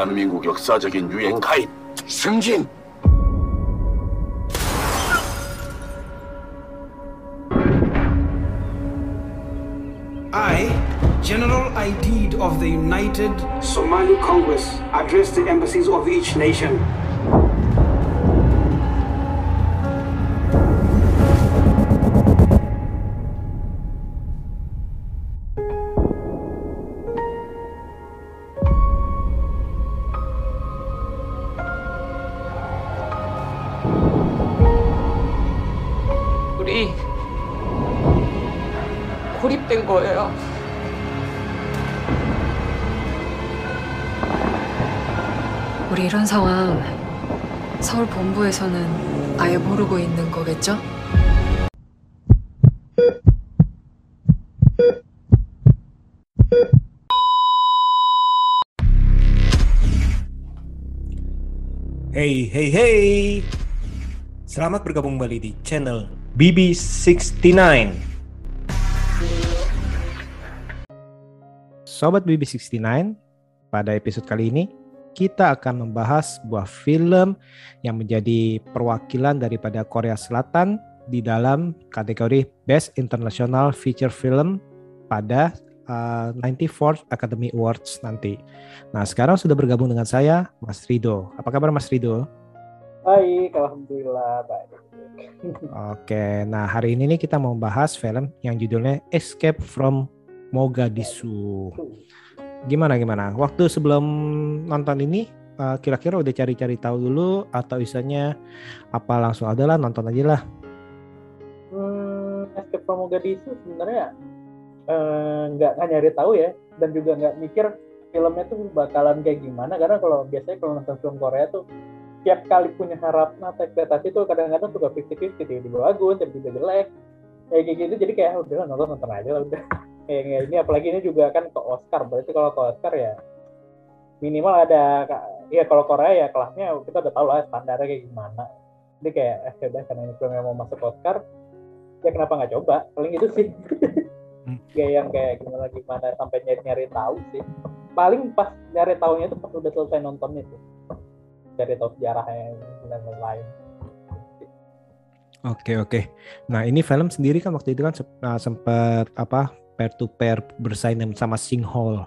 대한민국 역사적인 유행 가입 승진 I, General Aidid of the United Somali Congress address the embassies of each nation. 이런 상황 서울 본부에서는 아예 모르고 있는 거겠죠? Hey, hey, hey. Selamat bergabung kembali di channel BB69. Sobat BB69, pada episode kali ini kita akan membahas sebuah film yang menjadi perwakilan daripada Korea Selatan di dalam kategori Best International Feature Film pada uh, 94th Academy Awards nanti. Nah, sekarang sudah bergabung dengan saya, Mas Rido. Apa kabar Mas Rido? Baik, alhamdulillah baik. Oke, nah hari ini nih kita mau bahas film yang judulnya Escape from Mogadishu. Gimana gimana? Waktu sebelum nonton ini uh, kira-kira udah cari-cari tahu dulu atau isanya apa langsung adalah nonton aja lah. Hmm, Escape from Mogadishu sebenarnya eh, nggak nggak nyari tahu ya. Dan juga nggak mikir filmnya tuh bakalan kayak gimana. Karena kalau biasanya kalau nonton film Korea tuh tiap kali punya harapan atau ekspektasi tuh kadang-kadang suka fifty fifty tiba-tiba bagus tiba-tiba jelek. Kayak gitu jadi kayak "Ah, udah nonton nonton aja lah udah kayak kayak ini apalagi ini juga kan ke Oscar. Berarti kalau ke Oscar ya minimal ada ya kalau Korea ya kelasnya kita udah tahu lah standarnya kayak gimana. Jadi kayak eh ya karena ini film yang mau masuk Oscar ya kenapa nggak coba? Paling gitu sih. Kayak yang kayak gimana gimana sampai nyari nyari tahu sih. Paling pas nyari tahunya itu pas udah selesai nontonnya sih. Cari tahu sejarahnya dan lain-lain. Oke oke. Nah ini film sendiri kan waktu itu kan uh, sempat apa pair to pair bersaing dengan- sama Singhole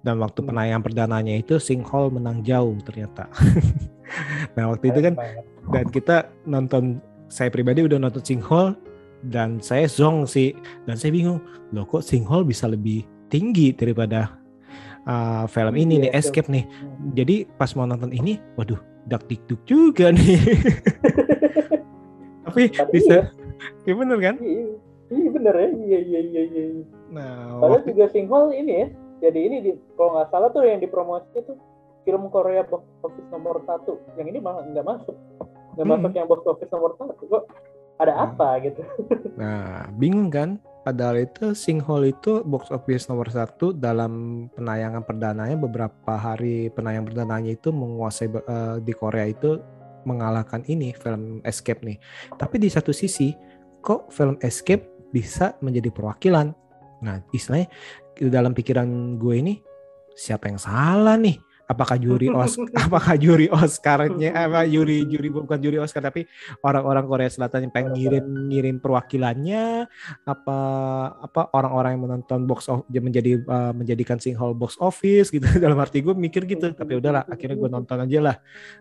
dan waktu Hmm. penayangan perdananya itu Singhole menang jauh ternyata. nah waktu itu kan dan kita nonton saya pribadi udah nonton Singhole dan saya zong sih dan saya bingung loh kok Singhole bisa lebih tinggi daripada uh, film ini Iya, nih itu. Escape nih. Hmm. Jadi pas mau nonton ini, waduh, dak dikduk juga nih. Tapi Tapi bisa, ya bener kan? iya iya bener ya iya iya iya iya. Nah, Padahal waktu- juga Singhole ini ya jadi ini di, kalau nggak salah tuh yang dipromosi itu film Korea box office nomor satu yang ini malah nggak masuk nggak Hmm. masuk yang box office nomor satu kok ada Hmm. apa gitu nah, bingung kan? Padahal itu Singhole itu box office nomor satu dalam penayangan perdananya beberapa hari penayangan perdananya itu menguasai eh, di Korea itu mengalahkan ini film Escape nih. Tapi di satu sisi kok film Escape bisa menjadi perwakilan. Nah, istilahnya dalam pikiran gue ini siapa yang salah nih? Apakah juri Oscar, apakah juri Oscarnya apa juri juri bukan juri Oscar tapi orang-orang Korea Selatan yang pengen ngirim ngirim perwakilannya apa apa orang-orang yang menonton box of menjadi uh, menjadikan Singhole box office gitu dalam arti gue mikir gitu tapi udahlah akhirnya gue nonton aja lah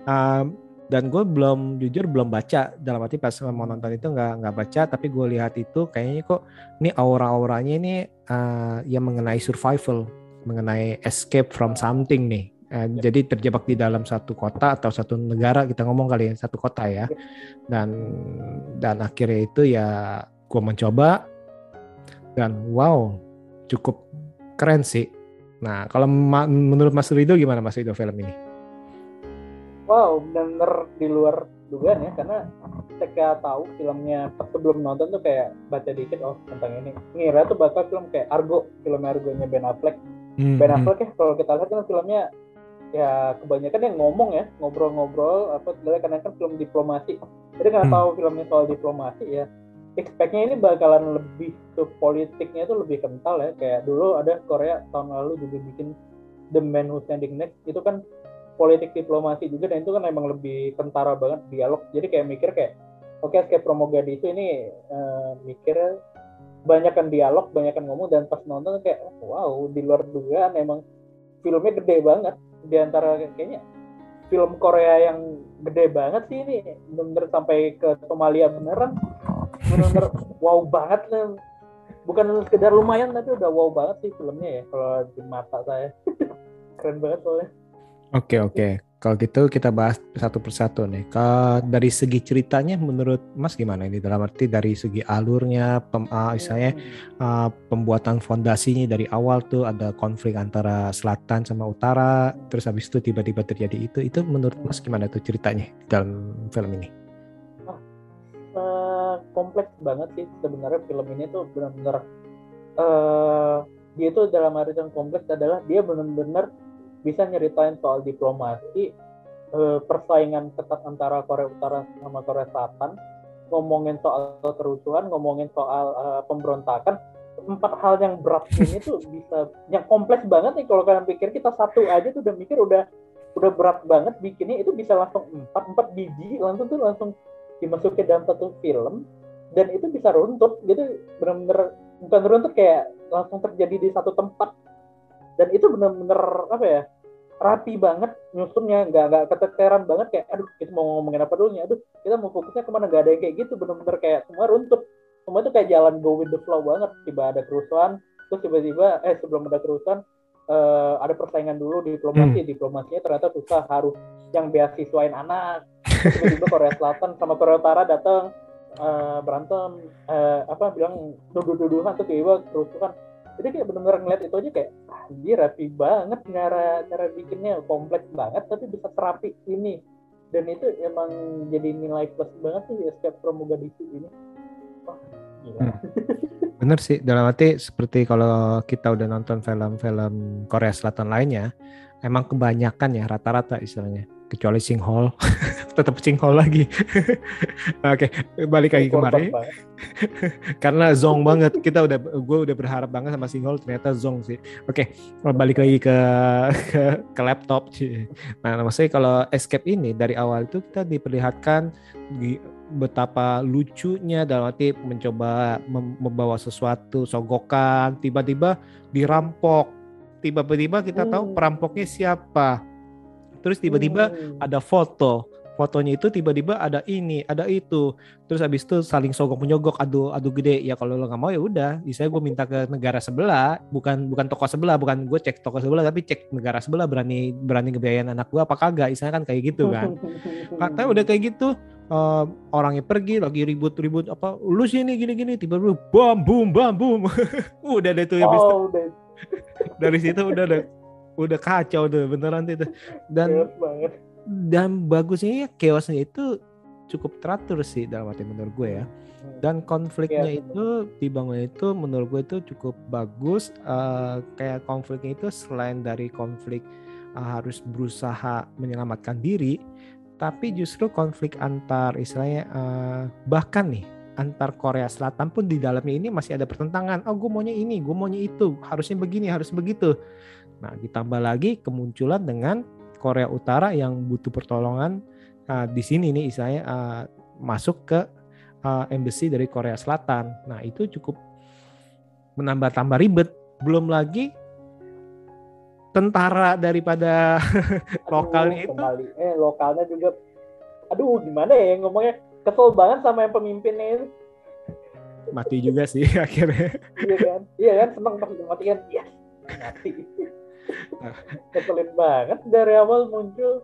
Um, dan gue belum jujur belum baca. Dalam arti pas mau nonton itu nggak nggak baca tapi gue lihat itu kayaknya kok ini aura-auranya ini uh, yang mengenai survival mengenai escape from something nih. Eh, jadi terjebak di dalam satu kota atau satu negara kita ngomong kali ya satu kota ya. Dan dan akhirnya itu ya gue mencoba. Dan wow cukup keren sih. Nah kalau ma- menurut Mas Rido gimana Mas Rido film ini wow bener di luar dugaan ya karena ketika tahu filmnya pas sebelum nonton tuh kayak baca dikit oh tentang ini ngira tuh bakal film kayak Argo film Argonya Ben Affleck Hmm, Ben hmm. Affleck ya kalau kita lihat kan filmnya ya kebanyakan yang ngomong ya ngobrol-ngobrol apa sebenarnya karena kan film diplomasi jadi karena Hmm. tahu filmnya soal diplomasi ya expect-nya ini bakalan lebih ke politiknya itu lebih kental ya kayak dulu ada Korea tahun lalu juga bikin The Man Who's Standing Next itu kan politik diplomasi juga dan itu kan emang lebih kentara banget dialog. Jadi kayak mikir kayak oke okay, Escape from Mogadishu ini uh, mikir banyak kan dialog banyak kan ngomong dan pas nonton kayak wow di luar dugaan emang filmnya gede banget. Di antara kayaknya film Korea yang gede banget sih ini bener-bener sampai ke Somalia beneran. Bener-bener wow banget nih bukan sekedar lumayan tapi udah wow banget sih filmnya ya kalau di mata saya. Keren banget soalnya oke oke. Kalau gitu kita bahas satu persatu nih. Kalau dari segi ceritanya menurut Mas gimana ini? Dalam arti dari segi alurnya pem, uh, misalnya uh, pembuatan fondasinya dari awal tuh ada konflik antara selatan sama utara terus habis itu tiba-tiba terjadi itu itu menurut Mas gimana tuh ceritanya dalam film ini? Uh, kompleks banget sih sebenarnya film ini tuh benar-benar uh, dia itu dalam arti yang kompleks adalah dia benar-benar bisa nyeritain soal diplomasi uh, persaingan ketat antara Korea Utara sama Korea Selatan ngomongin soal kerusuhan ngomongin soal uh, pemberontakan empat hal yang berat ini tuh bisa yang kompleks banget nih kalau kalian pikir kita satu aja tuh udah mikir udah udah berat banget bikinnya itu bisa langsung empat empat biji langsung tuh langsung dimasukin dalam satu film dan itu bisa runtut gitu. Bener-bener bukan runtut kayak langsung terjadi di satu tempat. Dan itu bener-bener apa ya rapi banget nyusunnya nggak nggak keteteran banget kayak aduh kita mau ngomongin apa dulu nih? Aduh kita mau fokusnya ke mana? Nggak ada yang kayak gitu bener-bener kayak semua runtut semua itu kayak jalan go with the flow banget. Tiba ada kerusuhan terus tiba-tiba eh sebelum ada kerusuhan uh, ada persaingan dulu diplomasi. Hmm. diplomasinya ternyata susah harus yang beasiswain anak. Tiba-tiba Korea Selatan sama Korea Utara datang uh, berantem uh, apa bilang duduk-dudukan tuh tiba-tiba kerusuhan jadi kayak benar-benar ngeliat itu aja kayak anjir rapi banget cara cara bikinnya. Kompleks banget tapi bisa terapi ini. Dan itu emang jadi nilai plus banget sih Escape from Mogadishu ini. Wah gila. Hmm. bener sih dalam arti seperti kalau kita udah nonton film-film Korea Selatan lainnya emang kebanyakan ya rata-rata istilahnya kecuali Singhole. Tetap Singhole lagi. Oke balik lagi kemarin. karena zong banget. Kita udah gue udah berharap banget sama Singhole ternyata zong sih. Oke balik lagi ke ke, ke laptop. Sih nah maksudnya kalau escape ini dari awal itu kita diperlihatkan di, betapa lucunya dalam arti mencoba membawa sesuatu sogokan tiba-tiba dirampok. Tiba-tiba kita tahu hmm. perampoknya siapa terus tiba-tiba hmm. ada foto. Fotonya itu tiba-tiba ada ini ada itu. Terus habis itu saling sogok menyogok adu adu gede. Ya kalau lo nggak mau ya udah. Misalnya gue minta ke negara sebelah bukan bukan toko sebelah bukan gue cek toko sebelah tapi cek negara sebelah berani berani ngebiayain anak gue apa kagak? Misalnya kan kayak gitu kan. Katanya udah kayak gitu uh, orangnya pergi lagi ribut-ribut apa lu sini gini-gini. Tiba-tiba bam boom bam boom. Udah deh tuh habis oh, itu dari situ udah deh udah kacau tuh beneran itu dan dan bagusnya ya chaosnya itu cukup teratur sih dalam arti menurut gue ya hmm. dan konfliknya ya, itu dibangun itu menurut gue itu cukup bagus uh, kayak konfliknya itu selain dari konflik uh, harus berusaha menyelamatkan diri tapi justru konflik antar istilahnya uh, bahkan nih antar Korea Selatan pun di dalamnya ini masih ada pertentangan. Oh, gue maunya ini, gue maunya itu, harusnya begini, harus begitu. Nah, ditambah lagi kemunculan dengan Korea Utara yang butuh pertolongan uh, di sini nih istilahnya uh, masuk ke uh, embassy dari Korea Selatan. Nah, itu cukup menambah-tambah ribet. Belum lagi tentara daripada lokalnya itu. Kembali. Eh, lokalnya juga aduh gimana ya ngomongnya kesel banget sama yang pemimpinnya itu. Mati juga sih akhirnya. iya kan? Iya kan seneng pas dimatikan. Yes, mati. Keselin banget dari awal muncul.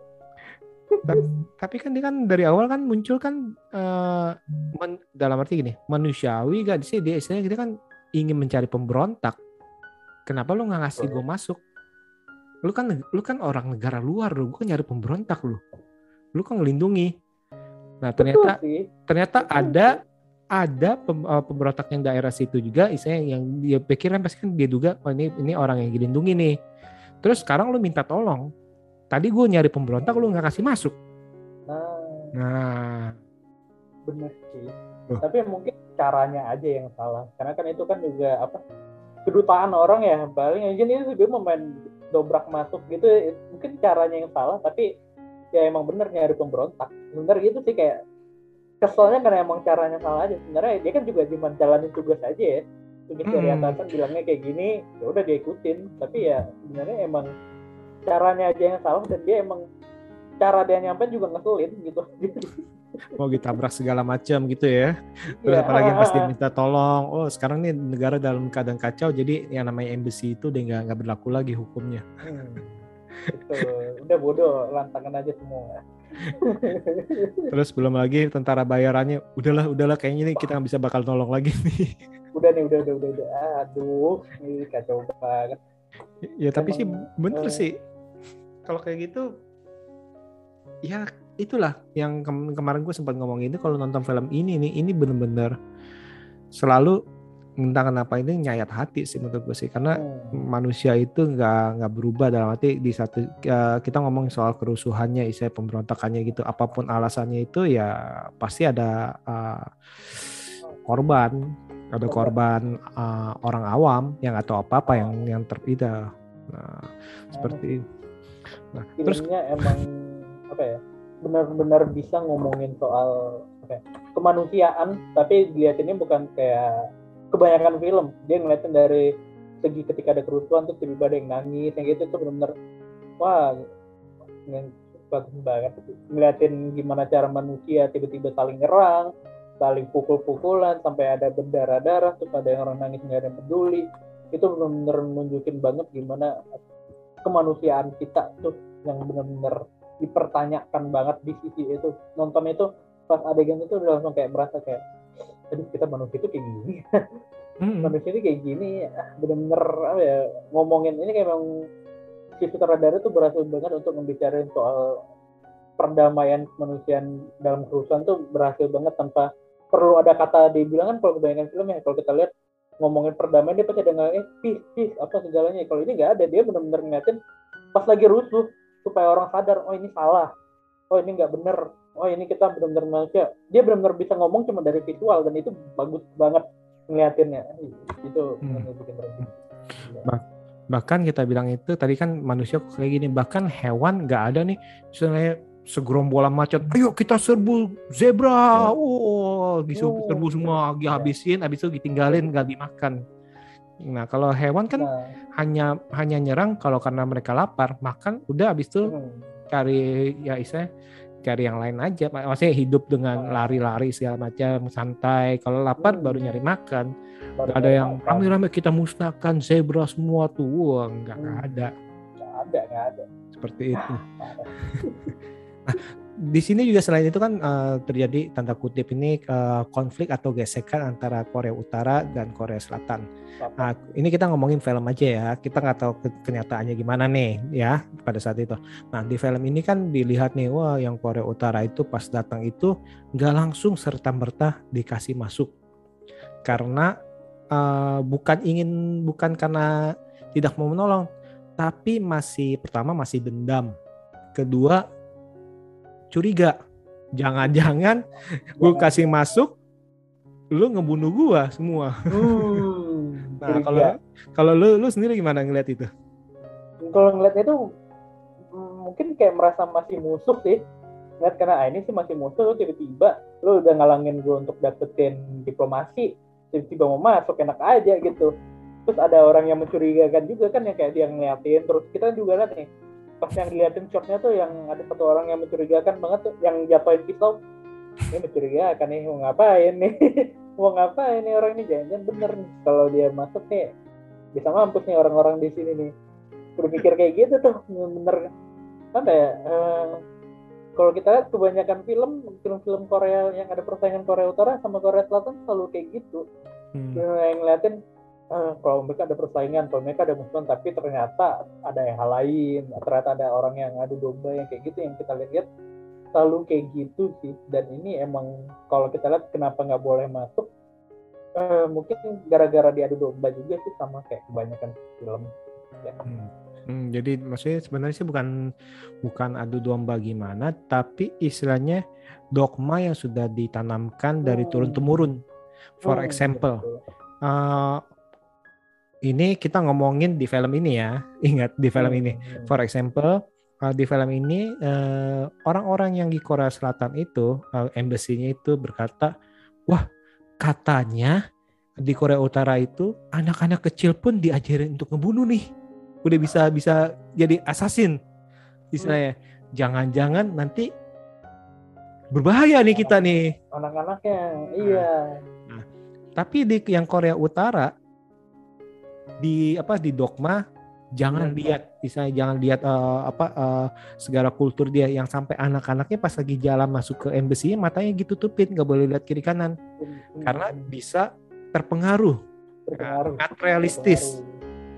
Tapi kan dia kan dari awal kan muncul kan uh, men, dalam arti gini manusiawi gak sih dia istilahnya kita kan ingin mencari pemberontak. Kenapa lu nggak ngasih gue masuk? Lu kan lu kan orang negara luar lu, gue kan nyari pemberontak lu. Lu kan ngelindungi. Nah ternyata ternyata ada ada pem, uh, pemberontak yang daerah situ juga, istilahnya yang dia pikiran pasti kan dia duga oh ini ini orang yang dilindungi nih Terus sekarang lu minta tolong. Tadi gue nyari pemberontak lu nggak kasih masuk. Nah. Nah. Bener sih. tapi mungkin caranya aja yang salah karena kan itu kan juga apa kedutaan orang ya paling aja ini mau main dobrak masuk gitu mungkin caranya yang salah tapi ya emang bener nyari pemberontak bener gitu sih kayak keselnya karena emang caranya salah aja sebenarnya dia kan juga cuma jalanin tugas aja ya tugas dari Hmm. atasan bilangnya kayak gini ya udah dia ikutin tapi ya sebenarnya emang caranya aja yang salah dan dia emang cara dia nyampe juga ngeselin gitu mau ditabrak segala macam gitu ya. Terus Iya, apalagi ah, pas ah, diminta tolong, oh sekarang nih negara dalam keadaan kacau, jadi yang namanya embassy itu udah nggak nggak berlaku lagi hukumnya. Hmm, gitu. Udah bodoh, lantangan aja semua. Terus belum lagi tentara bayarannya, udahlah udahlah kayaknya nih kita nggak bisa bakal nolong lagi nih. Udah nih, udah, udah, udah, udah. Aduh, ini kacau banget. ya tapi sih Emang, bener eh. sih. Kalau kayak gitu, ya itulah yang kem- kemarin gue sempat ngomong itu kalau nonton film ini nih, ini bener-bener selalu entah kenapa ini nyayat hati sih menurut gue sih karena Hmm. manusia itu nggak nggak berubah dalam arti di satu eh, kita ngomong soal kerusuhannya istilah pemberontakannya gitu apa pun alasannya itu ya pasti ada eh, korban ada korban eh, orang awam yang tahu apa apa yang yang terpida nah seperti nah terus Filmnya emang, apa ya, benar-benar bisa ngomongin soal apa ya, kemanusiaan, tapi dilihatinnya bukan kayak kebanyakan film. Dia ngeliatin dari segi ketika ada kerusuhan, tuh tiba-tiba ada yang nangis, yang gitu, itu benar-benar, wah, yang bagus banget. Ngeliatin gimana cara manusia tiba-tiba saling nyerang, saling pukul-pukulan, sampai ada berdarah-darah, terus ada yang orang nangis nggak ada yang peduli. Itu benar-benar nunjukin banget gimana kemanusiaan kita tuh yang benar-benar dipertanyakan banget di sisi itu. Nonton itu pas adegan itu udah langsung kayak merasa kayak aduh kita manusia itu kayak gini. Mm, manusia itu kayak gini bener-bener apa ya ngomongin ini kayak memang si sutradara tuh berhasil banget untuk membicarain soal perdamaian kemanusiaan dalam kerusuhan tuh berhasil banget tanpa perlu ada kata dibilang kan kalau kebanyakan film ya kalau kita lihat ngomongin perdamaian dia pasti ada nggak eh peace peace apa segalanya? Kalau ini nggak ada dia benar-benar ngeliatin pas lagi rusuh supaya orang sadar oh ini salah. Oh ini nggak bener. Oh ini kita benar-benar manusia. Dia benar-benar bisa ngomong cuma dari visual dan itu bagus banget ngeliatinnya. Itu Hmm. bikin berhenti bahkan kita bilang itu tadi kan manusia kayak gini bahkan hewan nggak ada nih misalnya segerombolan macan ayo kita serbu zebra. Oh Oh. serbu semua dihabisin habis itu ditinggalin nggak dimakan. Nah kalau hewan kan nah, hanya hanya nyerang kalau karena mereka lapar makan udah habis itu hmm. cari ya istilahnya cari yang lain aja. Maksudnya hidup dengan lari-lari segala macam santai. Kalau lapar Hmm. baru nyari makan. Baru ada yang rame-rame kita musnahkan zebra semua tuh. Wah, nggak Hmm. ada. Nggak ada nggak ada. Seperti itu. Ada. di sini juga selain itu kan eh, terjadi tanda kutip ini eh, konflik atau gesekan antara Korea Utara dan Korea Selatan. Nah, ini kita ngomongin film aja ya. Kita nggak tahu ke- kenyataannya gimana nih ya pada saat itu. Nah di film ini kan dilihat nih, wah yang Korea Utara itu pas datang itu nggak langsung serta merta dikasih masuk karena eh, bukan ingin bukan karena tidak mau menolong, tapi masih pertama masih dendam, kedua curiga. Jangan-jangan gue kasih masuk, lu ngebunuh gua semua. Hmm, Nah, kalau kalau lu lu sendiri gimana ngeliat itu? kalau ngeliatnya itu mm, mungkin kayak merasa masih musuh sih ngeliat karena ah, ini sih masih musuh lu tiba-tiba lu udah ngalangin gue untuk dapetin diplomasi tiba-tiba mau masuk enak aja gitu terus ada orang yang mencurigakan juga kan yang kayak dia ngeliatin terus kita juga lihat nih pas yang diliatin shotnya tuh yang ada satu orang yang mencurigakan banget tuh yang jatuhin pisau ini mencurigakan nih mau ngapain nih? Mau ngapain nih orang ini? Jangan-jangan bener nih kalau dia masuk nih bisa mampus nih orang-orang di sini nih. Berpikir kayak gitu tuh bener apa ya eh, kalau kita lihat kebanyakan film film-film Korea yang ada persaingan Korea Utara sama Korea Selatan selalu kayak gitu. Hmm. yang ngeliatin eh, kalau mereka ada persaingan kalau mereka ada musuhan tapi ternyata ada yang hal lain ternyata ada orang yang adu domba yang kayak gitu yang kita lihat selalu kayak gitu sih dan ini emang kalau kita lihat kenapa nggak boleh masuk eh, mungkin gara-gara diadu domba juga sih sama kayak kebanyakan film ya. Hmm. Hmm, jadi maksudnya sebenarnya sih bukan bukan adu domba gimana, tapi istilahnya dogma yang sudah ditanamkan dari turun temurun. For Hmm, example, betul. Ini kita ngomongin di film ini ya, ingat di film ini. Hmm, For example, uh, di film ini uh, orang-orang yang di Korea Selatan itu, uh, embassy-nya itu berkata, wah katanya di Korea Utara itu anak-anak kecil pun diajarin untuk ngebunuh nih, udah bisa bisa jadi assassin, istilahnya. Jangan-jangan nanti berbahaya nih kita nih. anak-anaknya iya Tapi di yang Korea Utara di apa di dogma jangan Iya. lihat misalnya jangan lihat eh, apa eh, segala kultur dia yang sampai anak-anaknya pas lagi jalan masuk ke embassy matanya gitu tutupin nggak boleh lihat kiri kanan karena bisa terpengaruh Terpengaruh. materialistis Terpengaruh.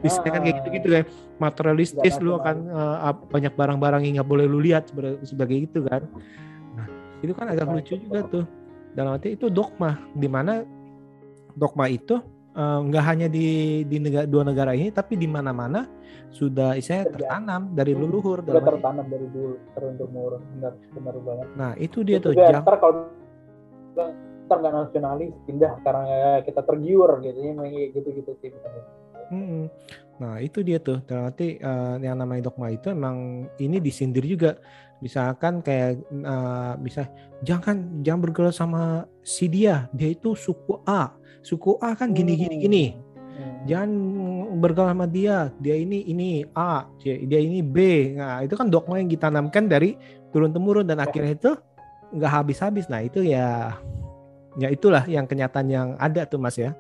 istilahnya kan kayak Ah. gitu-gitu kan materialistis lu nasional. akan eh, ap- banyak barang-barang yang nggak boleh lu lihat sebagai, itu kan nah itu kan agak Nah, lucu juga tuh dalam arti itu dogma di mana dogma itu eh, nggak hanya di di negara dua negara ini tapi di mana-mana sudah istilahnya Terjadi. tertanam dari Hmm, leluhur Udah dalam arti- tertanam dari dulu turun temurun benar benar banget nah itu dia Terus tuh jang- ntar kalau ntar nggak nasionalis pindah karena kita tergiur gitu gitu gitu sih Mm-mm. Nah itu dia tuh, dalam arti eh, yang namanya dogma itu emang ini disindir juga. Misalkan kayak eh, bisa jangan jangan bergaul sama si dia, dia itu suku A, suku A kan gini gini gini. Hmm. Jangan bergaul sama dia, dia ini ini A, dia ini B. Nah itu kan dogma yang ditanamkan dari turun temurun dan akhirnya itu nggak habis-habis. Nah itu ya ya itulah yang kenyataan yang ada tuh mas ya.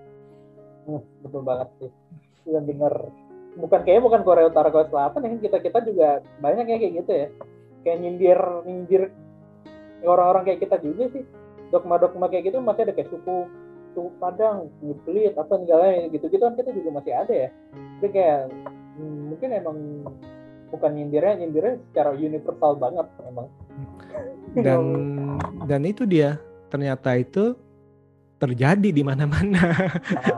Hmm, betul banget sih yang benar bukan kayaknya bukan Korea Utara Korea Selatan ya kan kita kita juga banyak ya kayak gitu ya kayak nyindir nyindir orang-orang kayak kita juga sih dogma-dogma kayak gitu masih ada kayak suku suku Padang, suku Belit, apa segala gitu-gitu kan kita juga masih ada ya. Jadi kayak hmm, mungkin emang bukan nyindirnya nyindirnya secara universal banget emang. Dan dan itu dia ternyata itu terjadi di mana-mana.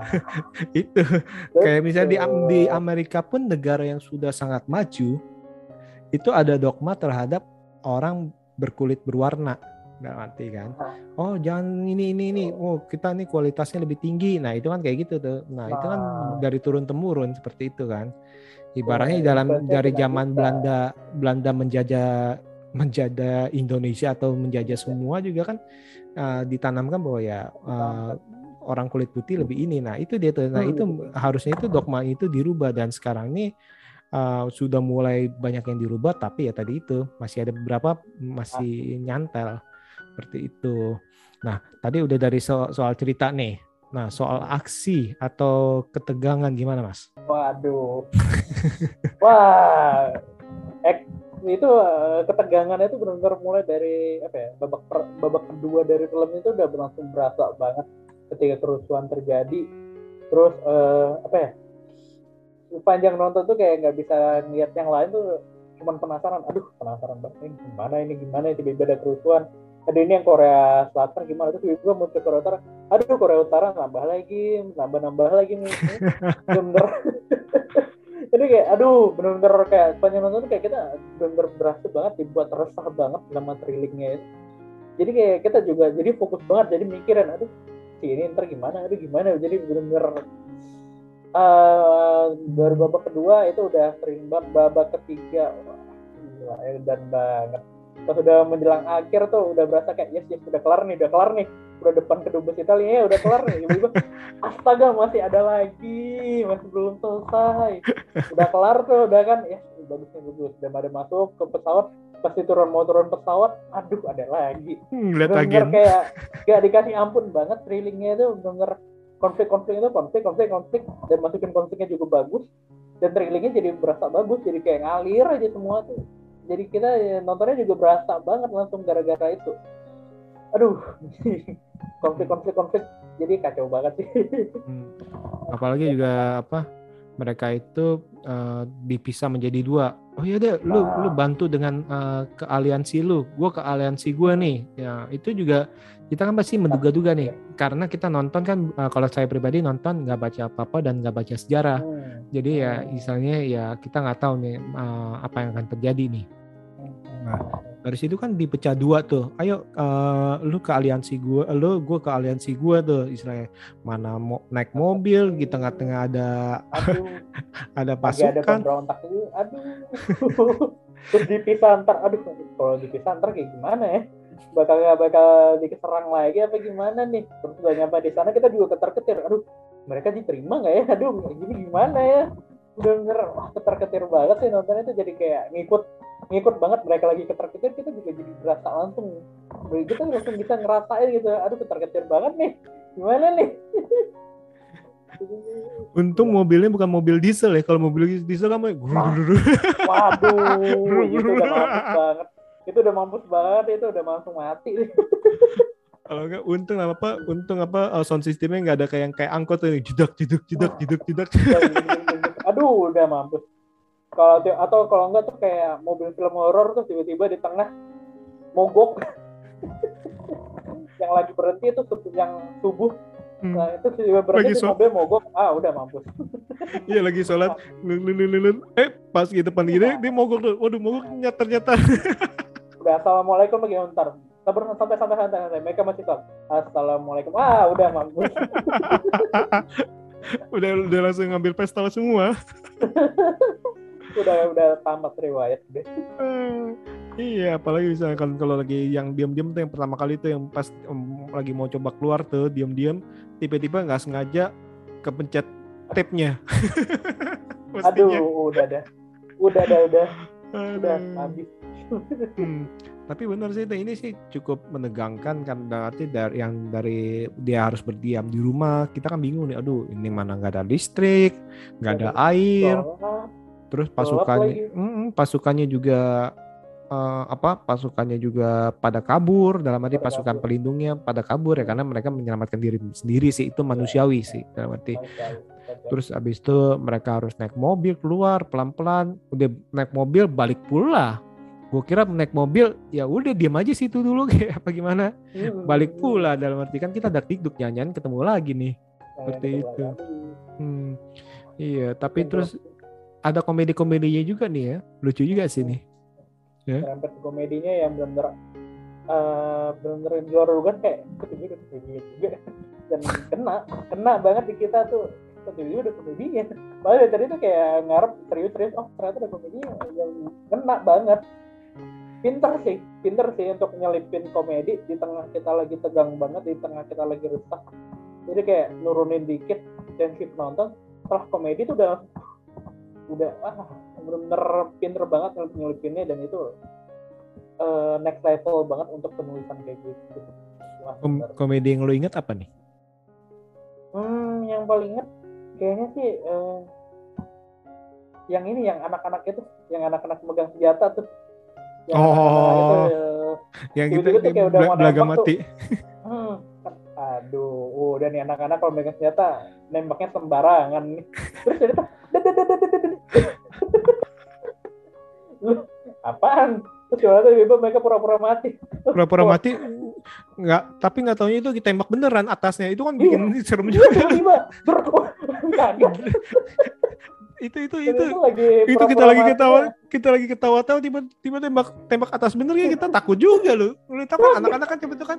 Itu kayak misalnya di di Amerika pun negara yang sudah sangat maju itu ada dogma terhadap orang berkulit berwarna nggak arti kan? Oh jangan ini ini ini. Oh kita nih kualitasnya lebih tinggi. Nah itu kan kayak gitu tuh. Nah itu kan Nah. dari turun temurun seperti itu kan. Ibaratnya Ya, dalam dari zaman. Belanda Belanda menjajah menjajah Indonesia atau menjajah semua juga kan uh, ditanamkan bahwa ya uh, orang kulit putih lebih ini. Nah itu dia tuh. Nah Hmm. itu harusnya itu dogma itu dirubah. Dan sekarang ini uh, sudah mulai banyak yang dirubah. Tapi ya tadi itu masih ada beberapa masih nyantel seperti itu nah tadi udah dari so- soal cerita nih nah soal aksi atau ketegangan gimana mas Waduh. Wah. Ek, itu eh, ketegangannya itu benar-benar mulai dari apa ya? Babak per- babak kedua dari film itu udah langsung berasa banget ketika kerusuhan terjadi. Terus eh, apa ya? Sepanjang nonton tuh kayak nggak bisa ngeliat yang lain tuh cuman penasaran. Aduh, penasaran banget ini gimana ini gimana tiba-tiba ada kerusuhan. Ada ini yang Korea Selatan gimana tuh? Tiba-tiba muncul Korea Utara. Aduh, Korea Utara nambah lagi, nambah-nambah lagi nih. Bener jadi kayak aduh bener-bener kayak sepanjang nonton tuh kayak kita bener-bener berasa banget dibuat resah banget sama thrillingnya jadi kayak kita juga jadi fokus banget jadi mikirin aduh si ini ntar gimana? Aduh gimana? Jadi bener-bener eh dari babak kedua itu udah sering banget babak ketiga. Wah gila dan banget pas udah menjelang akhir tuh udah berasa kayak yes yes udah kelar nih udah kelar nih. Udah depan ke dubes Italia ya udah kelar nih. Tiba-tiba astaga masih ada lagi masih belum selesai. Udah kelar tuh udah kan ya bagus nih bagus. Udah pada masuk ke pesawat pasti turun mau turun pesawat aduh ada lagi. Lihat bener agen kayak gak dikasih ampun banget thrillingnya itu bener konflik-konflik itu konflik konflik konflik. Dan masukin konfliknya juga bagus dan thrillingnya jadi berasa bagus jadi kayak ngalir aja semua tuh jadi kita ya, nontonnya juga berasa banget langsung gara-gara itu. Aduh konflik-konflik konflik. Jadi kacau banget sih. Hmm. apalagi juga apa mereka itu eh, dipisah menjadi dua oh iya deh lu Nah. lu bantu dengan eh, ke aliansi lu gue ke aliansi gue nih ya itu juga kita kan pasti menduga-duga nih karena kita nonton kan eh, kalau saya pribadi nonton nggak baca apa-apa dan nggak baca sejarah Hmm. Jadi ya misalnya ya kita nggak tahu nih eh, apa yang akan terjadi nih. Nah, dari situ kan dipecah dua tuh. Ayo eh, lu ke aliansi gua, lu gua ke aliansi gua tuh istilahnya. Mana mau naik mobil di tengah-tengah ada aduh. ada lagi ada pasukan. pemberontak dulu aduh. Terus dipisah ntar aduh kalau dipisah ntar kayak gimana ya? Bakal bakal diserang lagi apa gimana nih? Terus udah nyampe di sana kita juga ketar ketir aduh mereka diterima nggak ya? Aduh gini gimana ya? Udah bener wah ketar ketir banget sih nontonnya itu jadi kayak ngikut ngikut banget mereka lagi ketar ketir kita juga jadi berasa langsung kita langsung bisa ngerasain gitu aduh ketar ketir banget nih gimana nih Untung mobilnya bukan mobil diesel ya. Kalau mobil diesel mau Waduh, itu udah mampus banget. Itu udah mampus banget, itu udah langsung mati. Kalau enggak untung apa untung apa eh, sound sistemnya nggak ada kayak yang kayak angkot tuh jedak jeduk jedak jeduk jedak. Aduh, udah mampus. Kalau atau kalau enggak tuh kayak mobil film horor tuh tiba-tiba di tengah mogok. yang lagi berhenti itu yang subuh. Hmm. Nah, itu tiba Lagi berhenti so- mobil mogok. Ah, udah mampus. Iya lagi sholat lun. eh pas di depan gini dia mogok tuh waduh mogok nyatar nyatar Udah assalamualaikum lagi ntar. Sabar sampai sampai santai santai. Mereka masih tahu. Assalamualaikum. Ah, udah mampus. udah udah langsung ngambil pesta semua udah udah tamat riwayat deh. Eh, iya apalagi misalkan kalau lagi yang diam-diam tuh yang pertama kali tuh yang pas em, lagi mau coba keluar tuh diam-diam tiba-tiba nggak sengaja kepencet tape-nya Aduh, udah dah. Udah dah, udah. Udah habis. Hmm. Tapi benar sih ini sih cukup menegangkan kan berarti dari yang dari dia harus berdiam di rumah kita kan bingung nih aduh ini mana nggak ada listrik nggak ada air terus pasukannya. Mm, pasukannya juga eh, apa pasukannya juga pada kabur dalam arti Pada pasukan kabur. pelindungnya pada kabur ya karena mereka menyelamatkan diri sendiri sih itu manusiawi sih dalam arti. Terus abis itu mereka harus naik mobil keluar pelan-pelan udah naik mobil balik pula. Gue kira naik mobil ya udah diam aja situ dulu kayak apa gimana? Hmm. balik pula dalam arti kan kita dak dikduk nyanyian ketemu lagi nih. Nah, seperti itu. Hmm, iya tapi terus ada komedi-komedinya juga nih ya. Lucu juga sih nih. Serempet komedinya yang bener-bener eh bener-bener di luar dugaan kayak udah komedi juga? Dan kena kena banget di kita tuh. Kok tiba udah komedinya? Padahal dari tadi tuh kayak ngarep serius-serius oh ternyata ada komedinya. Yang kena banget. Pinter sih pinter sih untuk nyelipin komedi. Di tengah kita lagi tegang banget di tengah kita lagi resah. Jadi kayak nurunin dikit tensi penonton setelah komedi tuh udah udah wah bener-bener pinter banget nyelipinnya dan itu eh, next level banget untuk penulisan kayak gitu. Wah, Kom- komedi yang lo inget apa nih Hmm, yang paling inget kayaknya sih eh, yang ini yang anak-anak itu, yang anak-anak megang senjata tuh. Yang Oh. itu, yang Tiba-tiba tuh kayak udah mau belaga nembak tuh. mati hmm, aduh, udah nih anak-anak kalau megang senjata nembaknya sembarangan nih. Terus jadi apaan? Terus tiba-tiba tiba-tiba mereka pura-pura mati. pura-pura Oh. mati nggak tapi nggak taunya itu ditembak beneran atasnya itu kan Iya. bikin serem Iya, juga tiba-tiba ber kaget. itu itu itu itu lagi itu kita lagi ketawa ya. kita lagi ketawa tahu tiba tiba tembak tembak atas bener ya kita takut juga loh lu tahu kan anak-anak kan tiba-tiba kan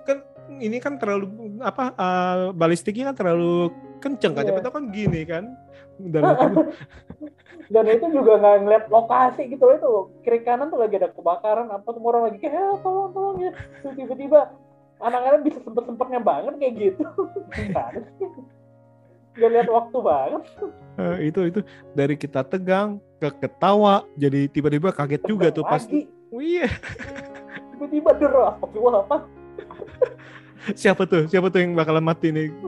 kan ini kan terlalu apa eh, balistiknya kan terlalu kenceng kan Iya. tiba-tiba kan gini kan dan Dan itu juga nggak ngeliat lokasi gitu loh itu kiri kanan tuh lagi ada kebakaran apa semua orang lagi kayak "Eh, tolong tolong ya tiba-tiba anak-anak bisa sempet-sempetnya banget kayak gitu. Gak lihat waktu banget. eh, itu itu dari kita tegang ke ketawa jadi tiba-tiba kaget juga tuh pas Lagi. Oh, iya Tiba-tiba der apa apa? siapa tuh siapa tuh yang bakalan mati nih.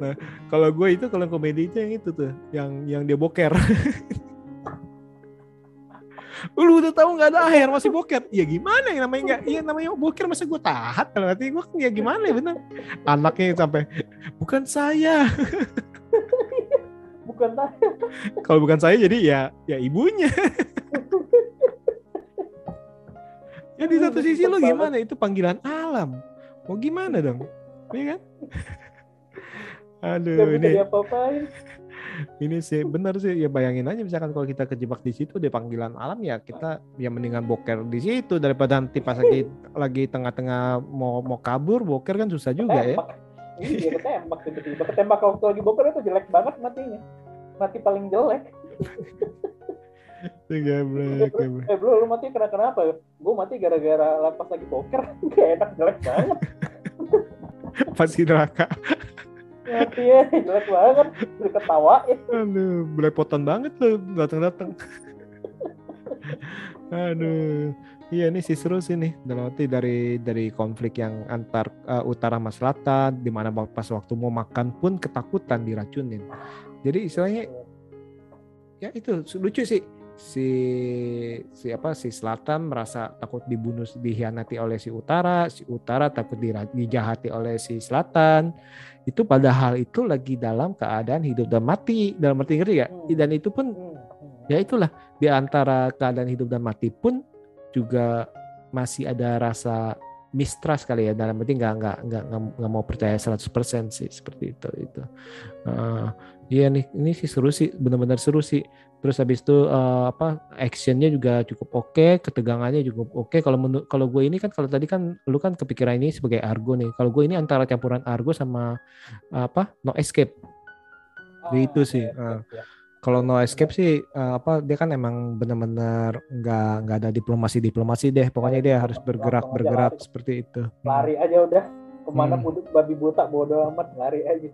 nah kalau gue itu kalau komedi itu yang itu tuh yang yang dia boker. Lu udah tahu nggak ada air masih boker? Ya gimana ya namanya nggak iya namanya boker masa gue tahan? Kalau nanti gue ya gimana ya bener. Anaknya sampai bukan saya. Bukan tanya. kalau bukan saya jadi ya ya ibunya. Ya di satu sisi lu gimana? Itu panggilan alam. Mau gimana dong? Iya kan Aduh, ini diapa-apain. ini sih bener sih ya bayangin aja misalkan kalau kita kejebak di situ di panggilan alam ya kita ya mendingan boker di situ daripada nanti pas lagi lagi tengah-tengah mau mau kabur boker kan susah juga ya. Ketembak. Iya, ketembak tiba-tiba. Ketembak waktu lagi boker itu jelek banget matinya. Mati paling jelek. Geblek, geblek. Eh bro, lu mati kena kenapa? Gue mati gara-gara lepas lagi boker. Gak enak jelek banget. Pasti neraka. Ya, jelek banget. Udah ketawain. Aduh, belepotan banget tuh datang-datang. Aduh, iya ini sih seru sih nih. Dalam arti dari dari konflik yang antar uh, utara sama selatan, di mana pas waktu mau makan pun ketakutan diracunin. Jadi istilahnya ya itu lucu sih si si apa si selatan merasa takut dibunuh dihianati oleh si utara si utara takut dijahati oleh si selatan. Itu padahal itu lagi dalam keadaan hidup dan mati dalam arti ngerti ya dan itu pun Hmm, hmm. ya itulah di antara keadaan hidup dan mati pun juga masih ada rasa mistrust kali ya dalam arti nggak nggak nggak nggak mau percaya 100% sih seperti itu itu. Eh, iya nih ini sih seru sih benar-benar seru sih terus habis itu eh, apa actionnya juga cukup oke ketegangannya cukup oke kalau menurut kalau gue ini kan kalau tadi kan lu kan kepikiran ini sebagai argo nih kalau gue ini antara campuran argo sama apa no escape Ah, itu sih, oke, ah. oke, ya. kalau no escape sih eh, apa dia kan emang benar-benar nggak nggak ada diplomasi diplomasi deh pokoknya dia harus bergerak bergerak lari. seperti itu Lari aja udah. Ke mana Hmm. pun babi buta bodo amat lari aja.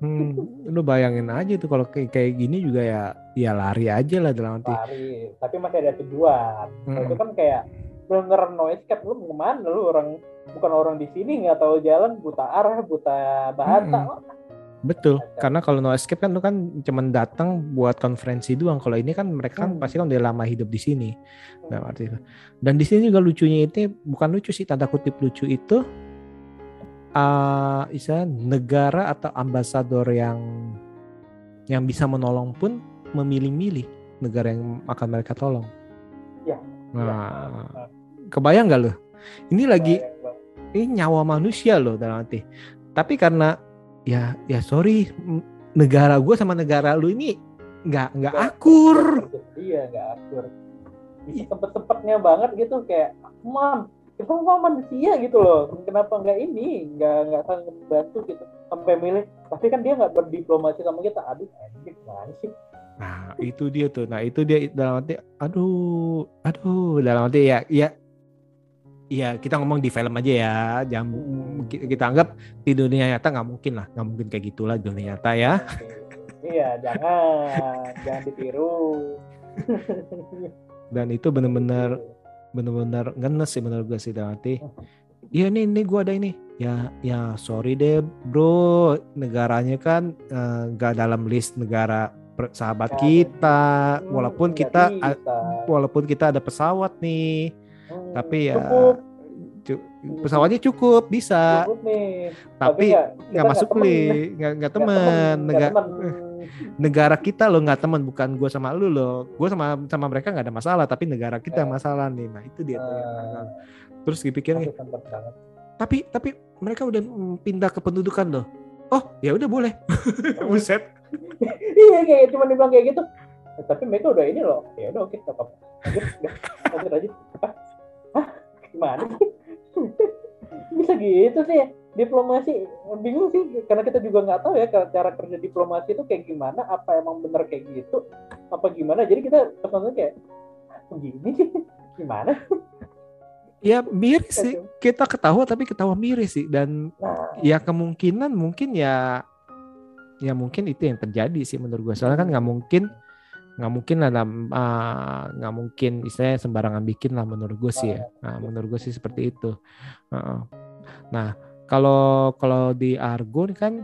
Hmm, lu bayangin aja tuh kalau kayak kayak gini juga ya ya lari aja lah dalam arti Lari. Tapi masih ada tujuan. Hmm. itu kan kayak bener no escape lu mau ke mana lu orang bukan orang di sini nggak tahu jalan buta arah buta bahasa betul Ada. karena kalau no escape kan lu kan cuman datang buat konferensi doang kalau ini kan mereka kan Hmm. pasti kan udah lama hidup di sini dalam arti itu. dan di sini juga lucunya itu bukan lucu sih tanda kutip lucu itu ah istilah negara atau ambasador yang yang bisa menolong pun memilih-milih negara yang akan mereka tolong. Ya. Nah, kebayang nggak lo? Ini lagi ini nyawa manusia loh dalam arti. Tapi karena ya ya sorry negara gue sama negara lu ini nggak nggak akur. iya nggak akur sempetnya banget gitu kayak man kita sama manusia gitu loh. Kenapa nggak ini? Nggak nggak saling membantu gitu. Sampai milih. Tapi kan dia nggak berdiplomasi sama kita. Aduh gimana sih? Nah itu dia tuh. Nah itu dia dalam arti aduh aduh. Dalam arti ya ya ya kita ngomong di film aja ya. Jangan ki- kita anggap di dunia nyata nggak mungkin lah, nggak mungkin kayak gitulah di dunia nyata ya. iya jangan. Jangan ditiru. Dan itu bener-bener bener-bener ngenes sih menurut gue sih dalam arti iya nih nih gue ada ini. Ya ya sorry deh bro. Negaranya kan eh, nggak dalam list negara sahabat kita. Hmm, walaupun kita walaupun kita ada pesawat nih Hmm, tapi ya cukup. cu- pesawatnya cukup bisa. Cukup nih. Tapi nggak- kita nggak masuk li nggak temen nggak temen. Negara kita lo nggak temen bukan gue sama lu loh. Gue sama sama mereka nggak ada masalah tapi negara kita Eh. masalah nih. Nah itu dia tuh yang nakal. terus dipikir tapi tapi mereka udah pindah ke pendudukan loh. Oh ya udah boleh. Buset. Iya kayak cuma dibilang kayak gitu. Eh, tapi mereka udah ini loh. Ya udah oke nggak apa-apa. Lanjut aja? Hah? gimana sih? Bisa gitu sih diplomasi bingung sih karena kita juga nggak tahu ya ca- cara kerja diplomasi itu kayak gimana apa emang bener kayak gitu apa gimana. Jadi kita pesannya kayak "Ah, begini sih? Gimana? Ya miris sih. Kita ketawa tapi ketawa miris sih. Dan nah. ya kemungkinan mungkin ya ya mungkin itu yang terjadi sih menurut gue soalnya kan nggak mungkin nggak mungkin lah ah, nggak mungkin istilahnya sembarangan bikin lah menurut gue sih ya. Nah, menurut gue sih seperti itu. Heeh. nah kalau kalau di Argo ini kan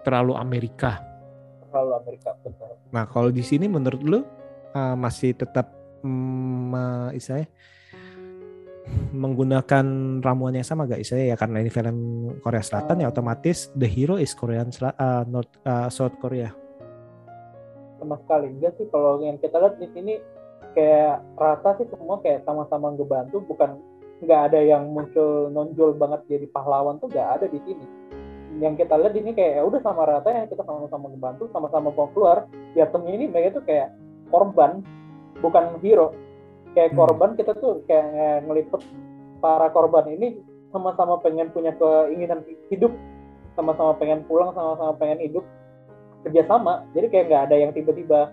terlalu Amerika. Terlalu Amerika betul. Nah kalau di sini menurut lu ah, masih tetap mm, ah, istilahnya menggunakan ramuan yang sama gak istilahnya ya karena ini film Korea Selatan ya otomatis the hero is Korean Sel- ah, North ah, South Korea. Sama sekali. Enggak sih kalau yang kita lihat di sini kayak rata sih semua kayak sama-sama ngebantu bukan nggak ada yang muncul nonjol banget jadi pahlawan tuh nggak ada di sini. Yang kita lihat ini kayak ya udah sama rata ya kita sama-sama ngebantu sama-sama mau keluar. Jatuhnya ini mereka tuh kayak korban bukan hero. Kayak Hmm. korban kita tuh kayak ngelipet para korban ini sama-sama pengen punya keinginan hidup sama-sama pengen pulang sama-sama pengen hidup kerjasama. Jadi kayak nggak ada yang tiba-tiba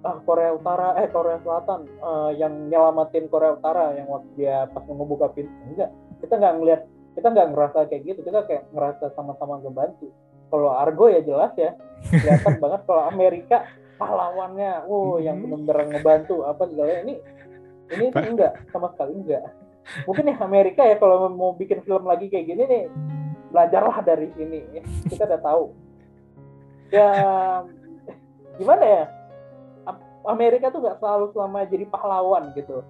ah Korea Utara eh Korea Selatan eh, yang nyelamatin Korea Utara yang waktu dia pas mau ngebuka pintu enggak. Kita nggak ngelihat kita nggak ngerasa kayak gitu. Kita kayak ngerasa sama-sama ngebantu. Kalau Argo ya jelas ya. Kelihatan banget kalau Amerika pahlawannya. Wow yang benar-benar ngebantu apa segala. Ini ini tuh enggak sama sekali enggak. Mungkin ya Amerika ya kalau mau bikin film lagi kayak gini nih belajarlah dari sini kita udah tahu. Ya gimana ya Amerika tuh nggak selalu selama jadi pahlawan gitu.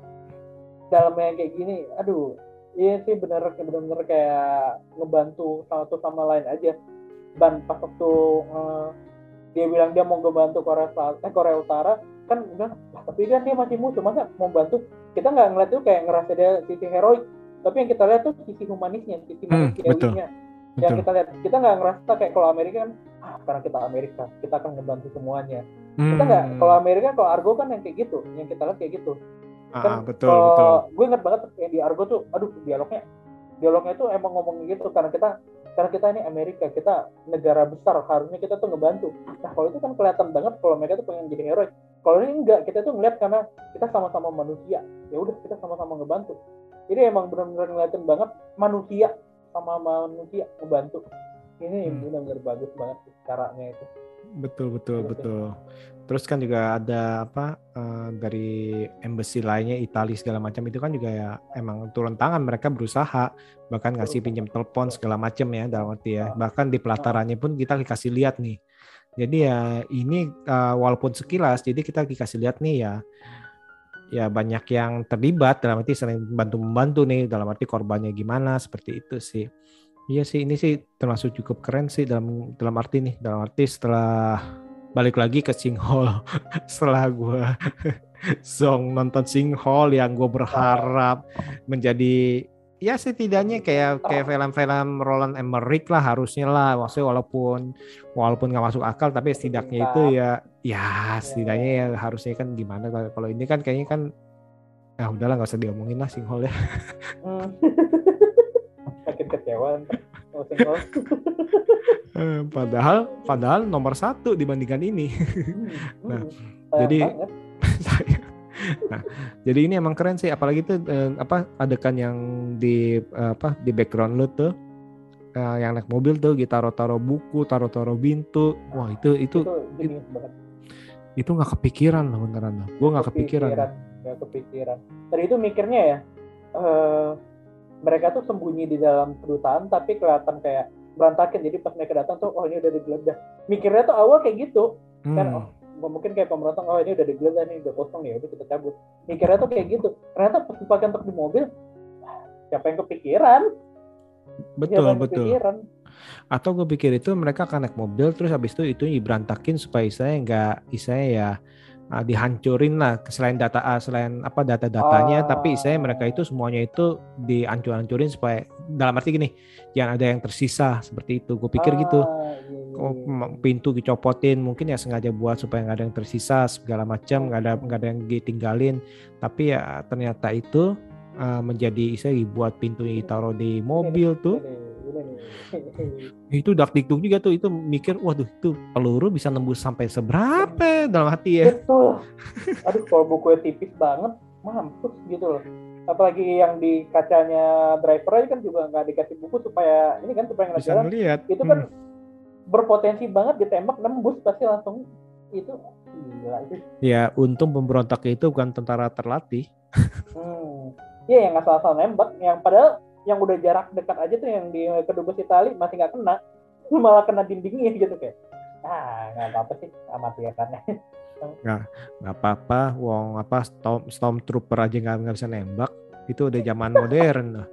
Dalam yang kayak gini aduh iya sih bener bener kayak ngebantu satu sama lain aja. Dan pas waktu eh, dia bilang dia mau ngebantu Korea Selatan eh, Korea Utara kan udah "Lah, tapi kan dia masih musuh masa mau bantu? Kita nggak ngeliat tuh kayak ngerasa dia sisi heroik tapi yang kita lihat tuh sisi humanisnya sisi Hmm, manusiawinya. yang Betul. kita lihat kita nggak ngerasa kayak kalau Amerika kan ah karena kita Amerika kita akan ngebantu semuanya kita nggak Hmm. kalau Amerika kalau Argo kan yang kayak gitu yang kita lihat kayak gitu. Ah, kan ah, betul kalau betul. gue ingat banget yang di Argo tuh aduh dialognya dialognya tuh emang ngomong gitu karena kita karena kita ini Amerika kita negara besar harusnya kita tuh ngebantu. Nah kalau itu kan kelihatan banget kalau mereka tuh pengen jadi hero kalau ini enggak kita tuh ngeliat karena kita sama-sama manusia. Ya udah kita sama-sama ngebantu. Jadi emang benar-benar ngeliatin banget manusia sama manusia ngebantu. Ini Hmm. benar-benar bagus banget caranya itu Betul betul Betul. betul. Terus kan juga ada apa eh, dari embassy lainnya Italia segala macam itu kan juga ya emang turun tangan mereka berusaha bahkan ngasih pinjam telepon segala macam ya dalam arti ya. Bahkan di pelatarannya pun kita dikasih lihat nih. Jadi ya ini eh, walaupun sekilas jadi kita dikasih lihat nih ya ya banyak yang terlibat dalam arti sering bantu membantu nih dalam arti korbannya gimana seperti itu sih. Iya sih ini sih termasuk cukup keren sih dalam dalam arti nih dalam arti setelah balik lagi ke Singhole setelah gue song nonton Singhole yang gue berharap menjadi ya setidaknya kayak kayak film-film Roland Emmerich lah harusnya lah. Maksudnya walaupun walaupun nggak masuk akal tapi setidaknya itu ya ya setidaknya ya harusnya kan gimana kalau- ini kan kayaknya kan ah udahlah nggak usah diomongin lah Singhole ya. Hmm. kecewa. Eh, padahal padahal nomor satu dibandingkan ini Nah, Hmm. Sayang jadi- nah, jadi ini emang keren sih apalagi tuh eh, apa adegan yang di eh, apa di background lu tuh eh, yang naik mobil tuh kita taruh-taruh buku, taruh-taruh pintu. Wah, itu itu itu itu nggak kepikiran loh beneran loh. Gue nggak kepikiran. nggak kepikiran tadi itu mikirnya ya eh, mereka tuh sembunyi di dalam kedutaan tapi kelihatan kayak berantakan jadi pas mereka datang tuh oh ini udah digeledah mikirnya tuh awal kayak gitu. Kan Hmm. oh nggak mungkin kayak pemberontak oh ini udah digeledah nih udah kosong ya udah kita cabut. Mikirnya tuh kayak gitu. Ternyata pas dipakai untuk di mobil siapa yang kepikiran? Betul siapa yang betul. kepikiran? Atau gue pikir itu mereka akan naik mobil terus habis itu itu diberantakin supaya saya nggak saya ya ah, dihancurin lah selain data ah, selain apa data-datanya. Ah. tapi saya mereka itu semuanya itu dihancur-hancurin supaya dalam arti gini jangan ada yang tersisa seperti itu. Gue pikir gitu. Ah, iya, iya, Oh, m- pintu dicopotin mungkin ya sengaja buat supaya nggak ada yang tersisa segala macam nggak ada nggak ada yang ditinggalin. Tapi ya ternyata itu uh, menjadi saya dibuat pintunya ditaruh di mobil tuh Nih. itu dak dikduk juga tuh itu mikir waduh itu peluru bisa nembus sampai seberapa dalam hati ya Betul. Aduh, kalau bukunya tipis banget, mampus gitu loh. Apalagi yang di kacanya driver aja kan juga nggak dikasih buku supaya ini kan supaya ngeliat bisa jalan. ngelihat Itu kan berpotensi banget ditembak nembus pasti langsung itu gila itu. ya untung pemberontak itu bukan tentara terlatih Hmm. Iya yang asal-asal nembak, yang padahal yang udah jarak dekat aja tuh yang di kedubes Itali masih nggak kena, malah kena dindingnya gitu kayak. Ah, nggak apa-apa sih, amati ya kan. nggak apa-apa wong apa storm stormtrooper aja nggak nggak bisa nembak itu udah zaman modern loh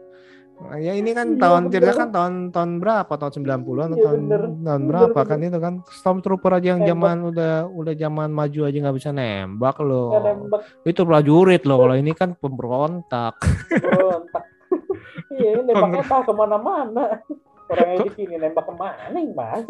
ya ini kan Iya, tahun cerita kan tahun tahun berapa tahun 90-an atau Iya, tahun bener. tahun Bener, berapa bener. kan itu kan stormtrooper aja yang Nembak. zaman udah udah zaman maju aja nggak bisa nembak loh Nggak nembak itu prajurit loh kalau ini kan pemberontak berontak. Iya, ini nembaknya entah ke mana-mana. Orangnya di sini nembak ke mana nih mas?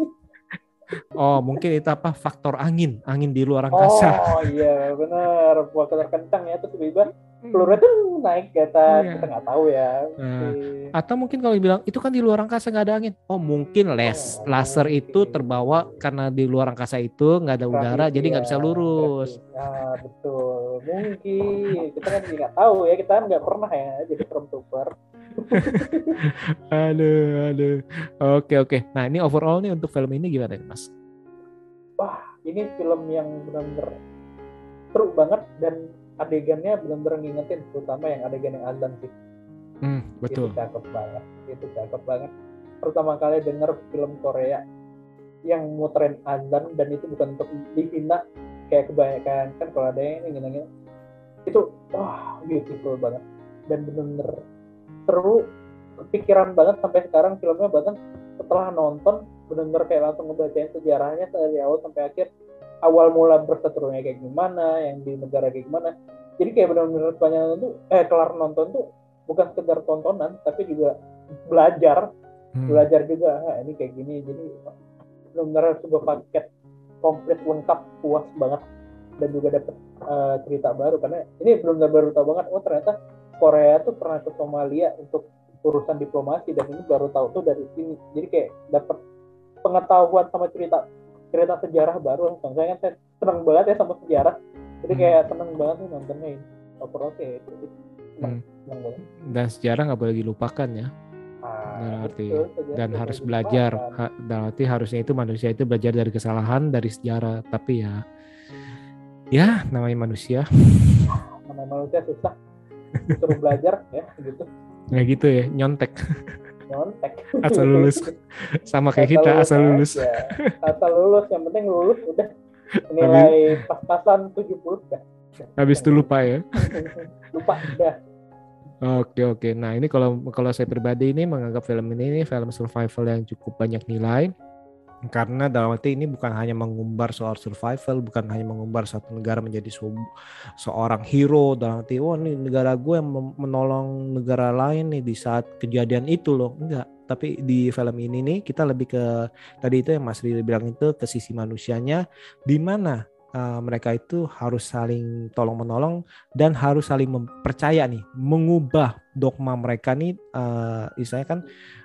Oh, mungkin itu apa faktor angin, angin di luar angkasa. Oh iya bener, buat kencang ya terus tiba-tiba peluru itu naik ke atas, Iya. kita nggak tahu ya. Nah. Atau mungkin kalau dibilang itu kan di luar angkasa nggak ada angin. Oh, mungkin les laser itu terbawa karena di luar angkasa itu nggak ada udara, jadi nggak ya, bisa lurus. Ah betul, mungkin kita kan nggak tahu ya, kita kan nggak pernah ya jadi stormtrooper. Aduh, aduh. Oke, oke. Nah, ini overall nih untuk film ini gimana nih, Mas? Ini film yang benar-benar seru banget dan adegannya benar-benar ngingetin, terutama yang adegan yang azan sih. Hmm, betul. Itu cakep banget, itu cakep banget. Pertama kali denger film Korea yang muterin azan dan itu bukan untuk dihina kayak kebanyakan kan kalau ada yang ingin itu wah beautiful banget. Dan bener-bener seru kepikiran banget sampai sekarang filmnya bahkan setelah nonton bener-bener kayak langsung ngebacain sejarahnya dari awal sampai akhir. Awal mula berseterunya kayak gimana yang di negara kayak gimana. Jadi kayak bener-bener sepanjang nonton tuh eh kelar nonton tuh bukan sekedar tontonan tapi juga belajar. Hmm. belajar juga "Ah, ini kayak gini jadi benar-benar sebuah paket komplit lengkap puas banget. Dan juga dapet eh, cerita baru. Karena ini belum baru tahu banget oh ternyata Korea tuh pernah ke Somalia untuk urusan diplomasi. Dan ini baru tahu tuh dari sini. Jadi kayak dapet pengetahuan sama cerita cerita sejarah baru. Saya kan saya seneng banget ya sama sejarah. Jadi Hmm. kayak seneng banget nih nontonnya. Ini overall kayak seneng, Hmm. seneng banget. Dan sejarah nggak boleh dilupakan ya. Dalam arti betul, sejarah dan harus belajar. dilupakan. Ha- Dalam arti harusnya itu manusia itu belajar dari kesalahan, dari sejarah. Tapi ya, ya namanya manusia. mana manusia susah disuruh belajar ya gitu Nggak gitu ya, nyontek. nyontek Asal lulus. Sama kayak kita, asal lulus. aja. asal lulus yang penting lulus udah nilai pas-pasan 70 udah Habis itu lupa ya. lupa udah Oke oke. Nah ini kalau kalau saya pribadi ini menganggap film ini, ini film survival yang cukup banyak nilai. Karena dalam arti ini bukan hanya mengumbar soal survival, bukan hanya mengumbar satu negara menjadi se- seorang hero dalam arti, wah ini negara gue yang menolong negara lain nih di saat kejadian itu loh. Enggak. Tapi di film ini nih kita lebih ke tadi itu yang Mas Rili bilang itu ke sisi manusianya, di mana uh, mereka itu harus saling tolong menolong dan harus saling mempercaya nih, mengubah dogma mereka nih, uh, istilahnya kan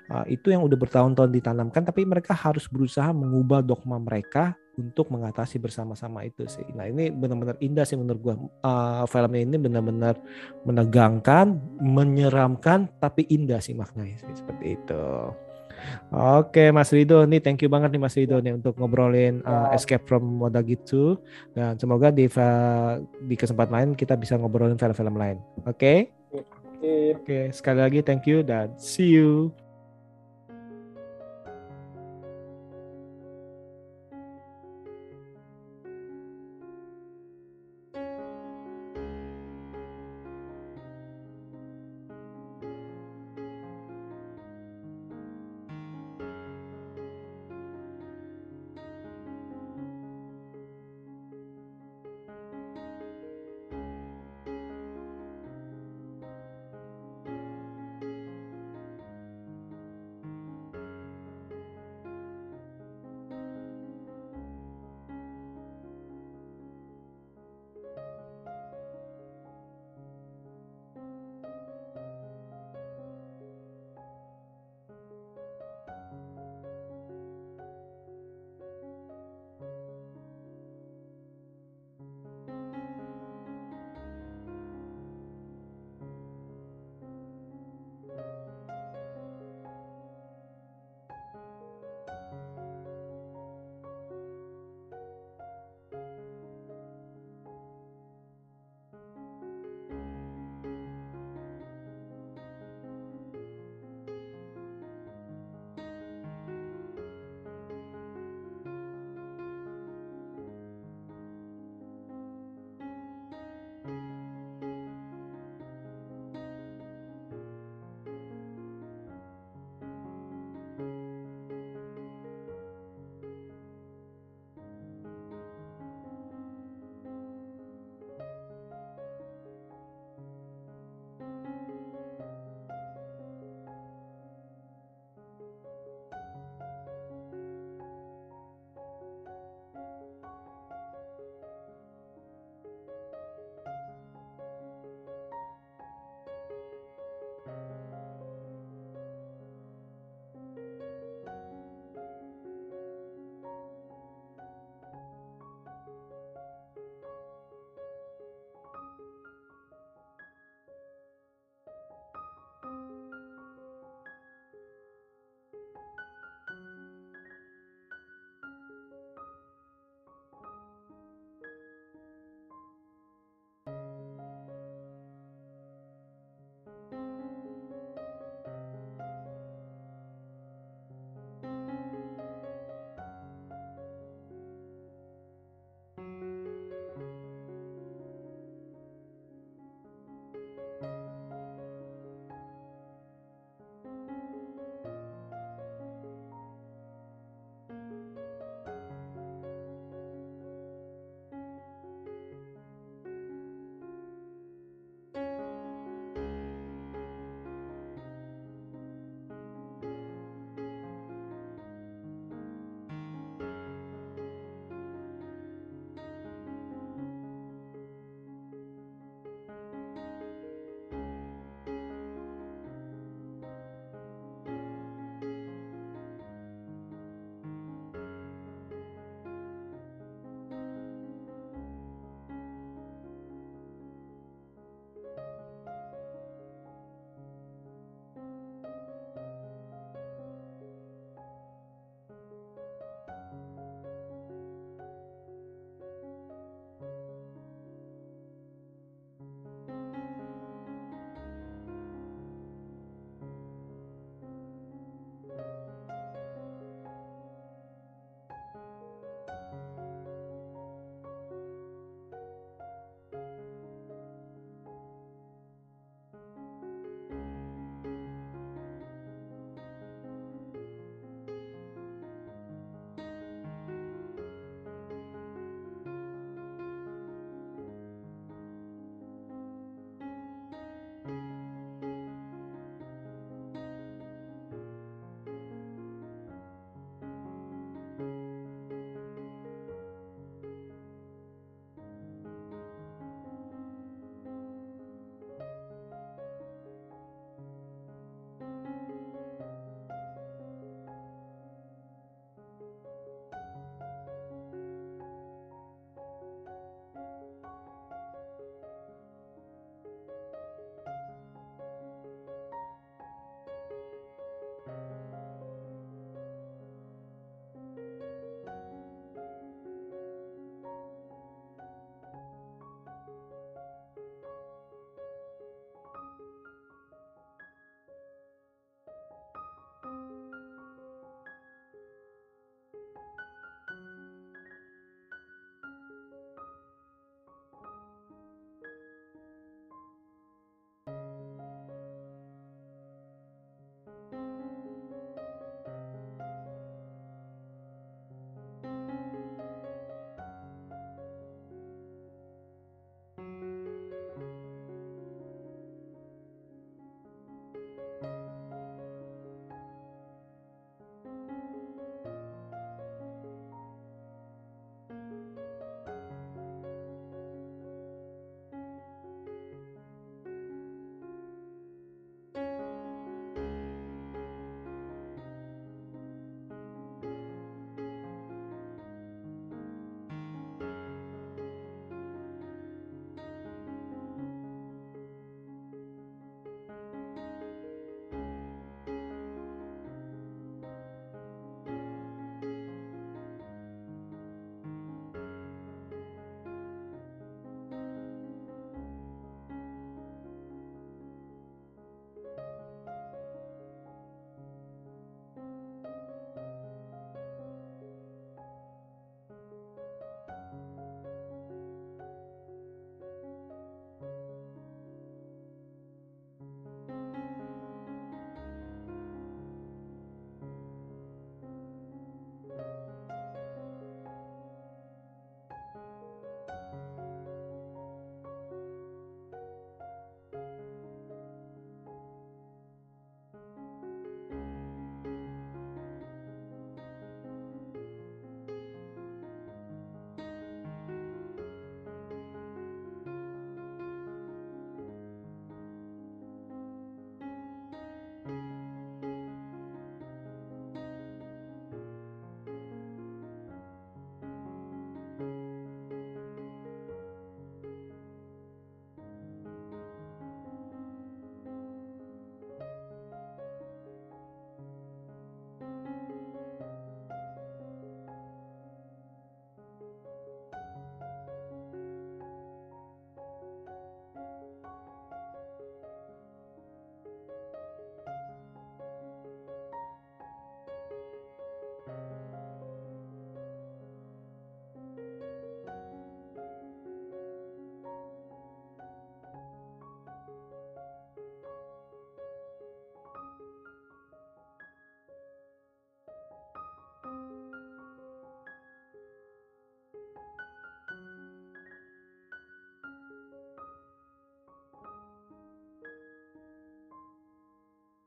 uh, itu yang udah bertahun-tahun ditanamkan, tapi mereka harus berusaha mengubah dogma mereka untuk mengatasi bersama-sama itu sih. Nah ini benar-benar indah sih menurut gua. Uh, film ini benar-benar menegangkan, menyeramkan, tapi indah sih maknanya sih seperti itu. Oke Mas Rido nih thank you banget nih Mas Rido nih untuk ngobrolin uh. Escape from Modagitu dan semoga di di kesempatan lain kita bisa ngobrolin film-film lain. Oke? Sip. Oke, sekali lagi thank you dan see you.